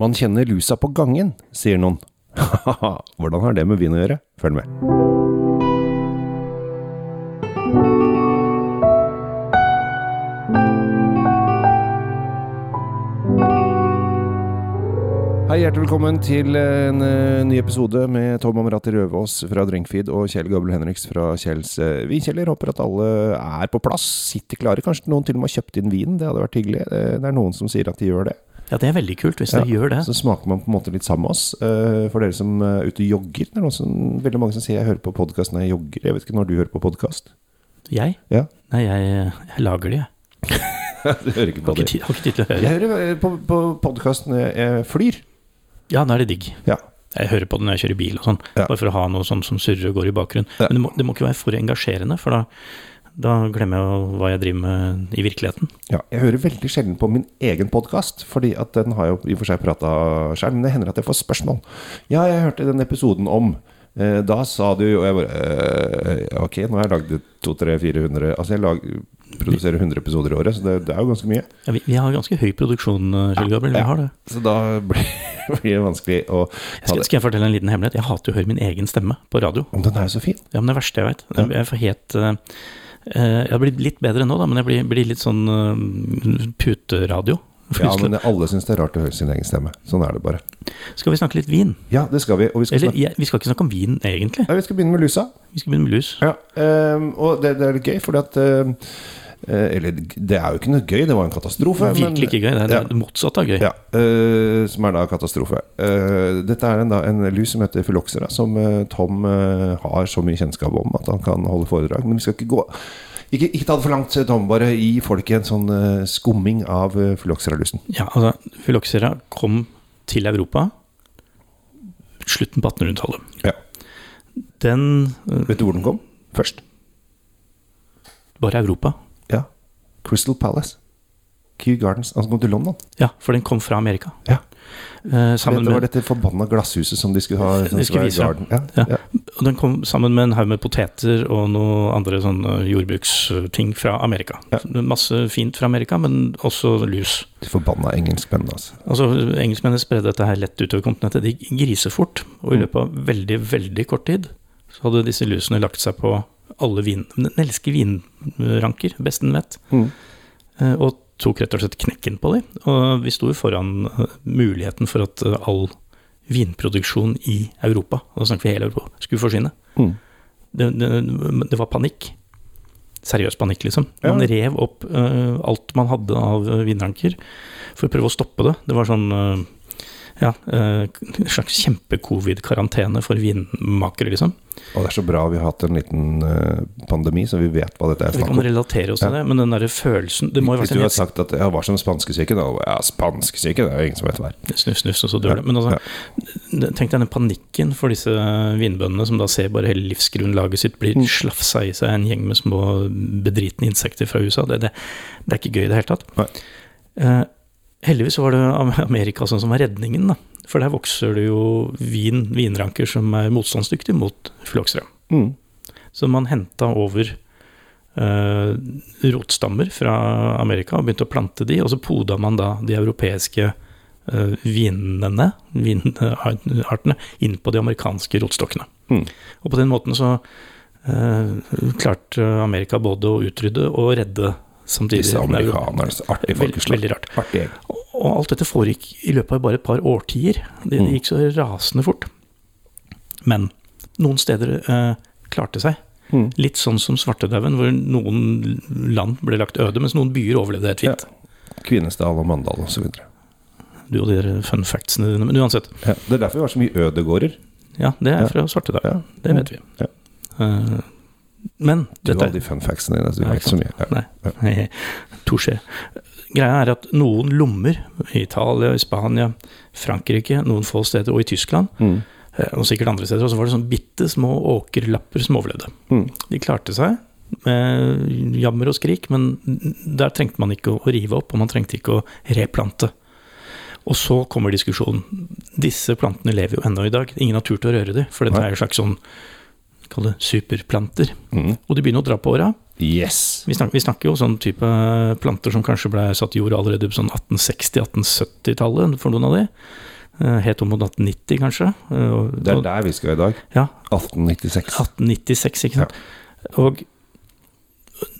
Man kjenner lusa på gangen, sier noen. Hvordan har det med vin å gjøre? Følg med. Hjertelig velkommen til en eh, ny episode med Tom Amrati Røvås fra Drinkfeed og Kjell Gabel Henriks fra Kjells uh, Vinkjeller. Håper at alle er på plass, sitter klare. Kanskje noen til og med har kjøpt inn vin. Det hadde vært hyggelig. Eh, Det er noen som sier at de gjør det. Ja, det er veldig kult hvis Ja, de gjør det. Så smaker man på en måte litt sammen med oss. Eh, For dere som er ute og jogger. Det er noen som, veldig mange som sier jeg hører på podkast når jeg jogger. Jeg vet ikke når du hører på podkast. Jeg? Ja. Nei, jeg, jeg lager det, jeg. du hører ikke på det. har ikke tid til å høre. Jeg hører eh, på, på podkast når jeg flyr. Ja, da er det digg. Ja. Jeg hører på det når jeg kjører bil og sånn, Ja. bare for å ha noe sånn som surrer og går i bakgrunnen. Ja. Men det må, det må ikke være for engasjerende, for da, da glemmer jeg hva jeg driver med i virkeligheten. Ja, jeg hører veldig sjelden på min egen podkast, fordi at den har jeg jo i og for seg prata sjøl, men det hender at jeg får spørsmål. Ja, jeg hørte den episoden om eh, Da sa du Og jeg bare eh, Ok, nå har jeg lagd 200-400 Altså, jeg lag, produserer 100 episoder i året, så det, det er jo ganske mye. Ja, vi, vi har ganske høy produksjon, eh, Kjell Gabriel. Vi har det. Så da blir, blir det vanskelig å skal, skal jeg fortelle en liten hemmelighet? Jeg hater å høre min egen stemme på radio. Om den er jo så fin. Ja, men det verste jeg vet. Ja. Jeg får helt eh, eh, Jeg har blitt litt bedre nå, da, men jeg blir, blir litt sånn uh, puteradio. Ja, men alle syns det er rart å høre sin egen stemme. Sånn er det bare. Skal vi snakke litt vin? Ja, det skal vi. Vi skal, Eller snakke, jeg, vi skal ikke snakke om vin, egentlig. ja, vi skal begynne med lusa. Vi skal begynne med lus. Ja, um, og det, det er litt gøy, fordi at eh, Eller det er jo ikke noe gøy, det var en katastrofe. men- Virkelig ikke gøy. Det er Ja. det motsatte av gøy. Ja, uh, som er da katastrofe. Uh, dette er en, da, en lus som heter Phylloxera, som uh, Tom eh, har så mye kjennskap om at han kan holde foredrag. Men vi skal ikke gå Ikke, ikke ta det for langt, Tom. Bare gi folket en sånn eh, skumming av uh, Phylloxera-lusen. Ja, altså, Phylloxera kom til Europa slutten på 1800-tallet. Ja. Den eh, Vet du hvor den kom? Først? Bare Europa. Crystal Palace. Kew Gardens. Altså kom til London. Ja, for den kom fra Amerika. Ja. Eh, sammen det var dette forbanna glasshuset som de skulle ha. De skulle vise. Ja, Ja. ja. og den kom sammen med en haug med poteter og noen andre sånne jordbruksting fra Amerika. Ja. Masse fint fra Amerika, men også lus. De forbanna engelskmennene, altså. Altså, Engelskmennene spredde dette her lett utover kontinentet. De griser fort, Og i Mm. løpet av veldig, veldig kort tid så hadde disse lusene lagt seg på alle vin... Den elsker vinranker, best den vet. Mm. Eh, Og tok rett og slett knekken på dem. Og vi sto foran eh, muligheten for at eh, all vinproduksjon i Europa, og da snakker vi hele Europa, skulle forsvinne. Mm. Det, det, det var panikk. Seriøs panikk, liksom. Man Ja. rev opp uh, alt man hadde av vinranker for å prøve å stoppe det. Det var sånn eh, ja, eh, en slags kjempe-covid-karantene for vinmakere, liksom. Og det er så bra vi har hatt en liten eh, pandemi, så vi vet hva dette er Vi kan relatere oss til Ja. det, men den derre følelsen Det må Hvis du hadde har sagt at ja, hva som spanskesyke, da? Ja, spanskesyke, det er jo ingen som vet hva er. Snuff, snuff, og så dør det. Men altså, tenk deg den panikken for disse vinbøndene som da ser bare hele livsgrunnlaget sitt blir Mm. slafsa i seg en gjeng med små bedritne insekter fra USA. Det, det, det er ikke gøy i det hele tatt. Nei. Heldigvis var det Amerika sånn som var redningen, da. For der vokser det jo vin, vinranker som er motstandsdyktige mot phylloxera. Mm. Så man henta over uh, rotstammer fra Amerika og begynte å plante de, og så poda man da de europeiske uh, vinene, vinartene, inn på de amerikanske rotstokkene. Mm. Og på den måten så uh, klarte Amerika både å utrydde og redde samtidig. Disse amerikanernes artige Veldig, folkeslag. veldig rart. Artig. Og alt dette foregikk i løpet av bare et par årtier. Det, det Mm. gikk så rasende fort. Men noen steder eh, klarte seg. Mm. Litt sånn som svartedauden, hvor noen land ble lagt øde, mens noen byer overlevde helt fint. Kvinesdal og Mandal osv. Du og de der fun factsene dine. Men uansett, Ja, det er derfor vi har så mye ødegårder. ja, det er Ja. fra svartedauden. Ja. Det vet vi. Ja. Eh, men Du dette har de fun factsene dine, så du Ja, vet så mye. Ja. Nei. Touché. Greia er at noen lommer, i Italia, i Spania, Frankrike, noen få steder, og i Tyskland, Mm. eh, og sikkert andre steder, så var det sånn bitte små åkerlapper som overlevde. Mm. De klarte seg med jammer og skrik, men der trengte man ikke å rive opp, og man trengte ikke å replante. Og så kommer diskusjonen. Disse plantene lever jo ennå i dag. Ingen har turt å røre dem, for dette er jo slags sånn Kall det superplanter. Mm. Og de begynner å dra på åra. Yes. Vi snakker, vi snakker jo sånn type planter som kanskje ble satt i jord allerede på sånn 1860-1870-tallet for noen av de. Eh, Helt om mot 1890, kanskje. Eh, Det er der vi skal i dag. Ja, 1896. 1896, ikke sant. Og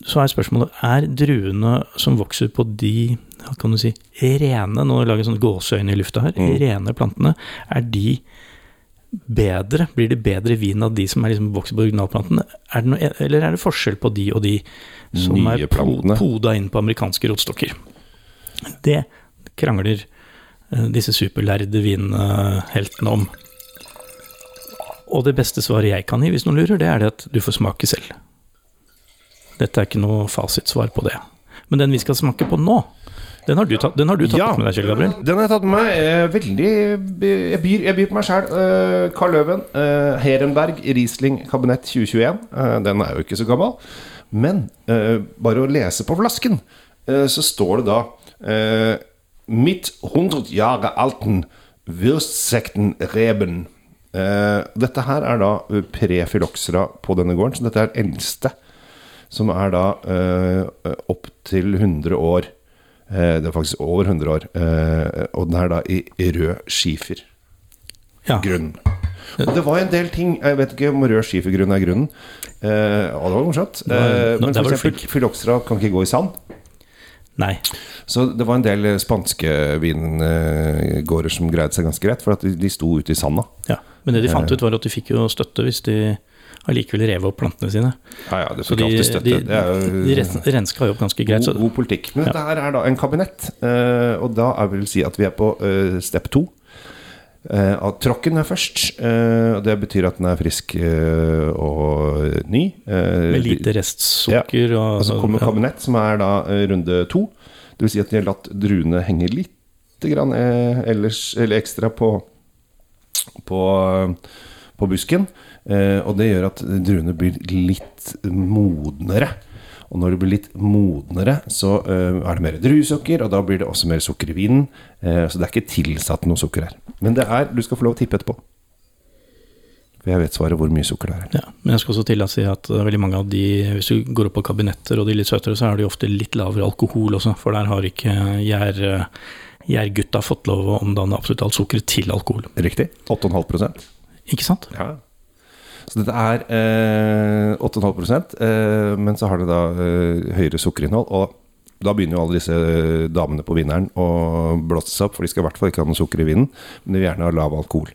så er spørsmålet Er druene som vokser på de kan du si, rene Nå lager jeg sånn gåseøyne i lufta her. Mm. Rene plantene. Er de bedre? Blir det bedre vin av de som er liksom vokser på originalplantene? Er det noe, eller er det forskjell på de og de som Nye er plantene. poda inn på amerikanske rotstokker? Det krangler eh, disse superlærde vinheltene om. Og det beste svaret jeg kan gi, hvis noen lurer, det er det at du får smake selv. Dette er ikke noe fasitsvar på det. Men den vi skal smake på nå, den har du tatt, den har du tatt Ja. med deg, Kjell Gabriel. Den har jeg tatt med meg. eh, veldig Jeg byr, jeg byr på meg sjæl. Uh, Carl Løven. eh, Herenberg Riesling kabinett 2021. Eh, den er jo ikke så gammel. Men eh, bare å lese på flasken, eh, så står det da eh, Mitt 100 Jahre alten Wurstsekten Reben. Eh, dette her er da prefiloxera på denne gården, så dette er eldste. Som er da eh, opp til 100 år. Eh, det er faktisk over 100 år. Eh, og den er da i rød skifer. Ja. Grunn. Og det var en del ting Jeg vet ikke om rød skifergrunn er grunnen. Eh, og det var morsomt. Eh, men f.eks. Filoxera kan ikke gå i sand. Nei. Så det var en del spanske vingårder som greide seg ganske greit, for at de, de sto ute i sanda. Ja. Men det de fant ut, var at de fikk jo støtte hvis de allikevel rev opp plantene sine. Ja, ja, det Så fikk alltid støtte. de, det jo de ren- renska jo opp ganske greit. god, god politikk. Men dette her er da en kabinett, eh, og da vil si at vi er på eh, step to. Uh, tråkken er først, Uh, det betyr at den er frisk uh, og ny. Eh, med lite restsukker og Og så kommer ja. kabinett, som er da eh, runde to. Det vil si at de har latt druene henge litt grann, eh, ellers, eller ekstra på, på, på busken. Eh, og det gjør at druene blir litt modnere. Og når det blir litt modnere, så eh, er det mer druesukker, og da blir det også mer sukker i vinen. Eh, så det er ikke tilsatt noe sukker her. Men det er, du skal få lov å tippe etterpå. For jeg vet svaret hvor mye sukker det er. Ja, men jeg skal også til å si at veldig mange av de, hvis du går opp på kabinetter og de litt søtere, så er de ofte litt lavere alkohol også, for der har ikke gjær, gjærgutta fått lov å omdanne absolutt alt sukkeret til alkohol. Riktig. 8,5 Ikke sant? Ja. Så dette er eh, 8,5 eh, men så har det da eh, høyere sukkerinnhold. Og da begynner jo alle disse eh, damene på vinneren å blåse seg opp, for de skal i hvert fall ikke ha noe sukker i vinen, men de vil gjerne ha lav alkohol.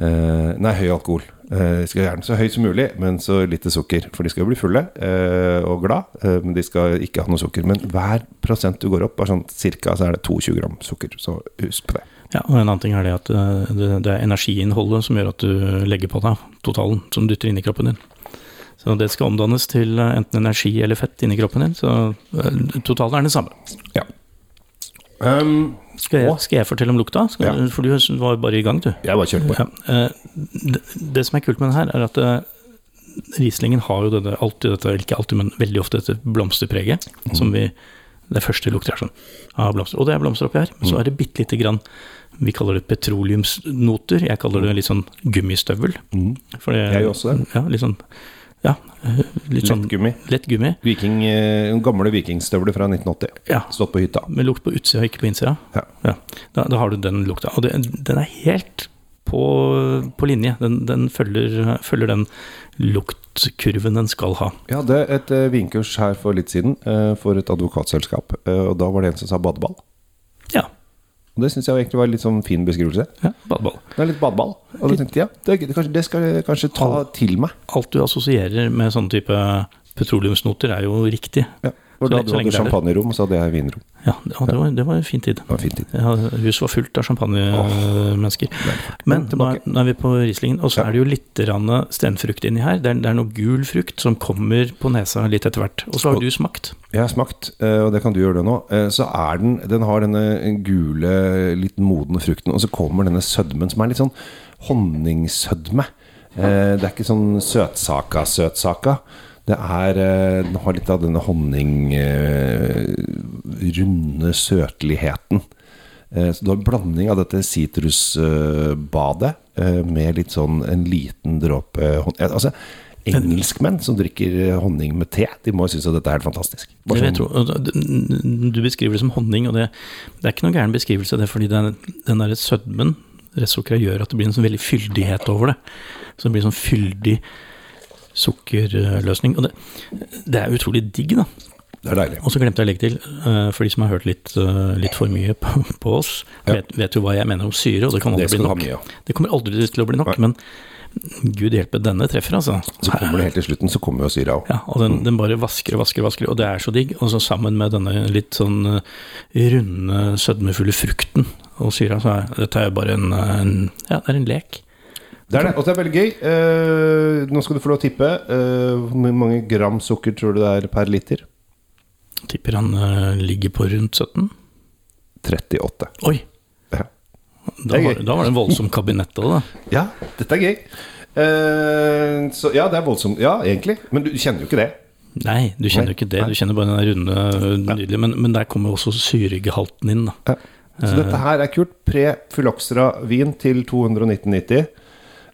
Eh, nei, høy alkohol. Eh, de skal gjerne så høy som mulig, men så lite sukker. For de skal jo bli fulle eh, og glad, men de skal ikke ha noe sukker. Men hver prosent du går opp, er sånn cirka så er det 22 gram sukker. Så husk på det. Ja, og en annen ting er det at eh, det, det er energiinnholdet som gjør at du legger på deg totalen, som dytter inn i kroppen din. Så det skal omdannes til eh, enten energi eller fett inni kroppen din, så eh, totalen er den samme. Um, Skal jeg, skal jeg fortelle om lukta? Skal, Ja. For du var bare i gang, du. jeg bare kjørte på. Ja, det, det som er kult med den her, er at Rieslingen har jo dette, alltid dette, ikke alltid, men veldig ofte dette blomsterpreget. Som vi Det første lukter er sånn av blomster. Og det er blomster oppi her. Men så er det bitte lite grann Vi kaller det petroleumsnoter. Jeg kaller det litt sånn gummistøvel. Mm. For det, Jeg også. Ja, litt sånn Ja, litt sånn Lettgummi. lett gummi. Viking, eh, gamle vikingstøvler fra 1980. Ja, Stått på hytta. med lukt på utsida, ikke på innsida. Ja. Da, da har du den lukta. Og det, den er helt på, på linje. Den, den følger, følger den luktkurven den skal ha. Jeg hadde et eh, vinkurs her for litt siden eh, for et advokatselskap, eh, og da var det en som sa badeball. Ja. Og det syns jeg egentlig var en litt sånn fin beskrivelse. ja badeball. Det er litt badeball. Og da tenkte jeg, ja, det, kanskje, det skal jeg kanskje ta til meg. Alt du assosierer med sånne type petroleumsnoter, er jo riktig. Ja. Så da hadde du det det. champagnerom, og så hadde jeg vinrom. Ja, ja det, var, det var en fin tid. Det var en fin tid. Ja, huset var fullt av champagnemennesker. Men nå er, nå er vi på Rieslingen, og så Ja. er det jo litt stenfrukt inni her. Det er, det er noe gul frukt som kommer på nesa litt etter hvert. Og så har Og- du smakt. Jeg har smakt, eh, og det kan du gjøre det nå. eh, Så er den Den har denne gule, litt modne frukten, og så kommer denne sødmen som er litt sånn honningsødme. Eh, Det er ikke sånn søtsaka-søtsaka. Det er eh, Den har litt av denne honning... eh, Runde søtligheten. Eh, Så du har en blanding av dette sitrusbadet med litt sånn en liten dråpe Altså, engelskmenn som drikker honning med te, de må jo synes at dette er helt fantastisk. Sånn- Du du beskriver det som honning, og det, det er ikke noen gæren beskrivelse, det er fordi den, den derre sødmen Restsukkeret gjør at det blir en sånn veldig fyldighet over det. Så det blir sånn fyldig sukkerløsning. Og det, det er utrolig digg, da. Det er deilig. Og så glemte jeg å legge til, eh, for de som har hørt litt, eh, litt for mye på, på oss, Ja. vet, vet jo hva jeg mener om syre, og det kan aldri det bli nok. mye ja. Det kommer aldri til å bli nok, Nei. men gud hjelpe, denne treffer, altså. Så kommer det helt til slutten, så kommer jo syra òg. Ja, og den, den bare vasker og vasker og vasker, og det er så digg. Og så sammen med denne litt sånn eh, runde, sødmefulle frukten og syra, så er dette er bare en, en Ja, det er en lek. Det er det, og det er veldig gøy. Uh, nå skal du få lov å tippe. Uh, Hvor mange gram sukker tror du det er per liter? Tipper han uh, ligger på rundt 17. 38. Oi! Ja. Da var, da var det en voldsom kabinett òg, da. Ja, dette er gøy. Så ja, det er voldsomt. Ja, egentlig. Men du kjenner jo ikke det. Nei, du kjenner jo ikke det. Du kjenner bare den runde, nydelige. Men, men der kommer også syregehalten inn, da. Ja. Så dette her er kult. Pre-Fyloxera-vin til 219,90.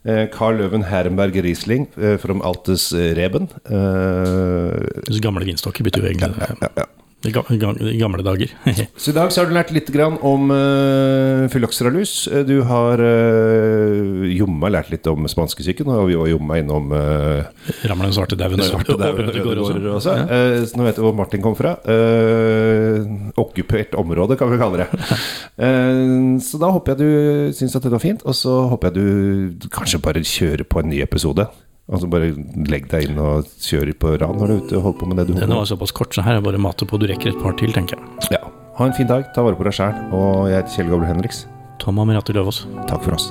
Eh, Carl Løven Herrenberg Riesling eh, from Altes Reben. Eh, gamle vinstokker betyr jo egentlig det. ja, ja. I ga- ga- i gamle dager. Så i dag så har du lært litt grann om uh, fyloxeralus. Eh, Du har uh, jomma lært litt om spanskesyken, og vi var jomma innom uh, Ramler den svarte dauen ødegårder også. Ja. Uh, så nå vet du hvor Martin kom fra. Uh, okkupert område, kan vi kalle det. uh, så da håper jeg du syns at det var fint, og så håper jeg du kanskje bare kjører på en ny episode. Altså bare legg deg inn og kjør på rad når du er ute og holder på med det du holder Denne Den var såpass kort, så her er bare matet på. Du rekker et par til, tenker jeg. Ja. Ha en fin dag, ta vare på deg sjæl, og jeg heter Kjell Gabriel Henriks. Tom Amirati Løvaas. Takk for oss.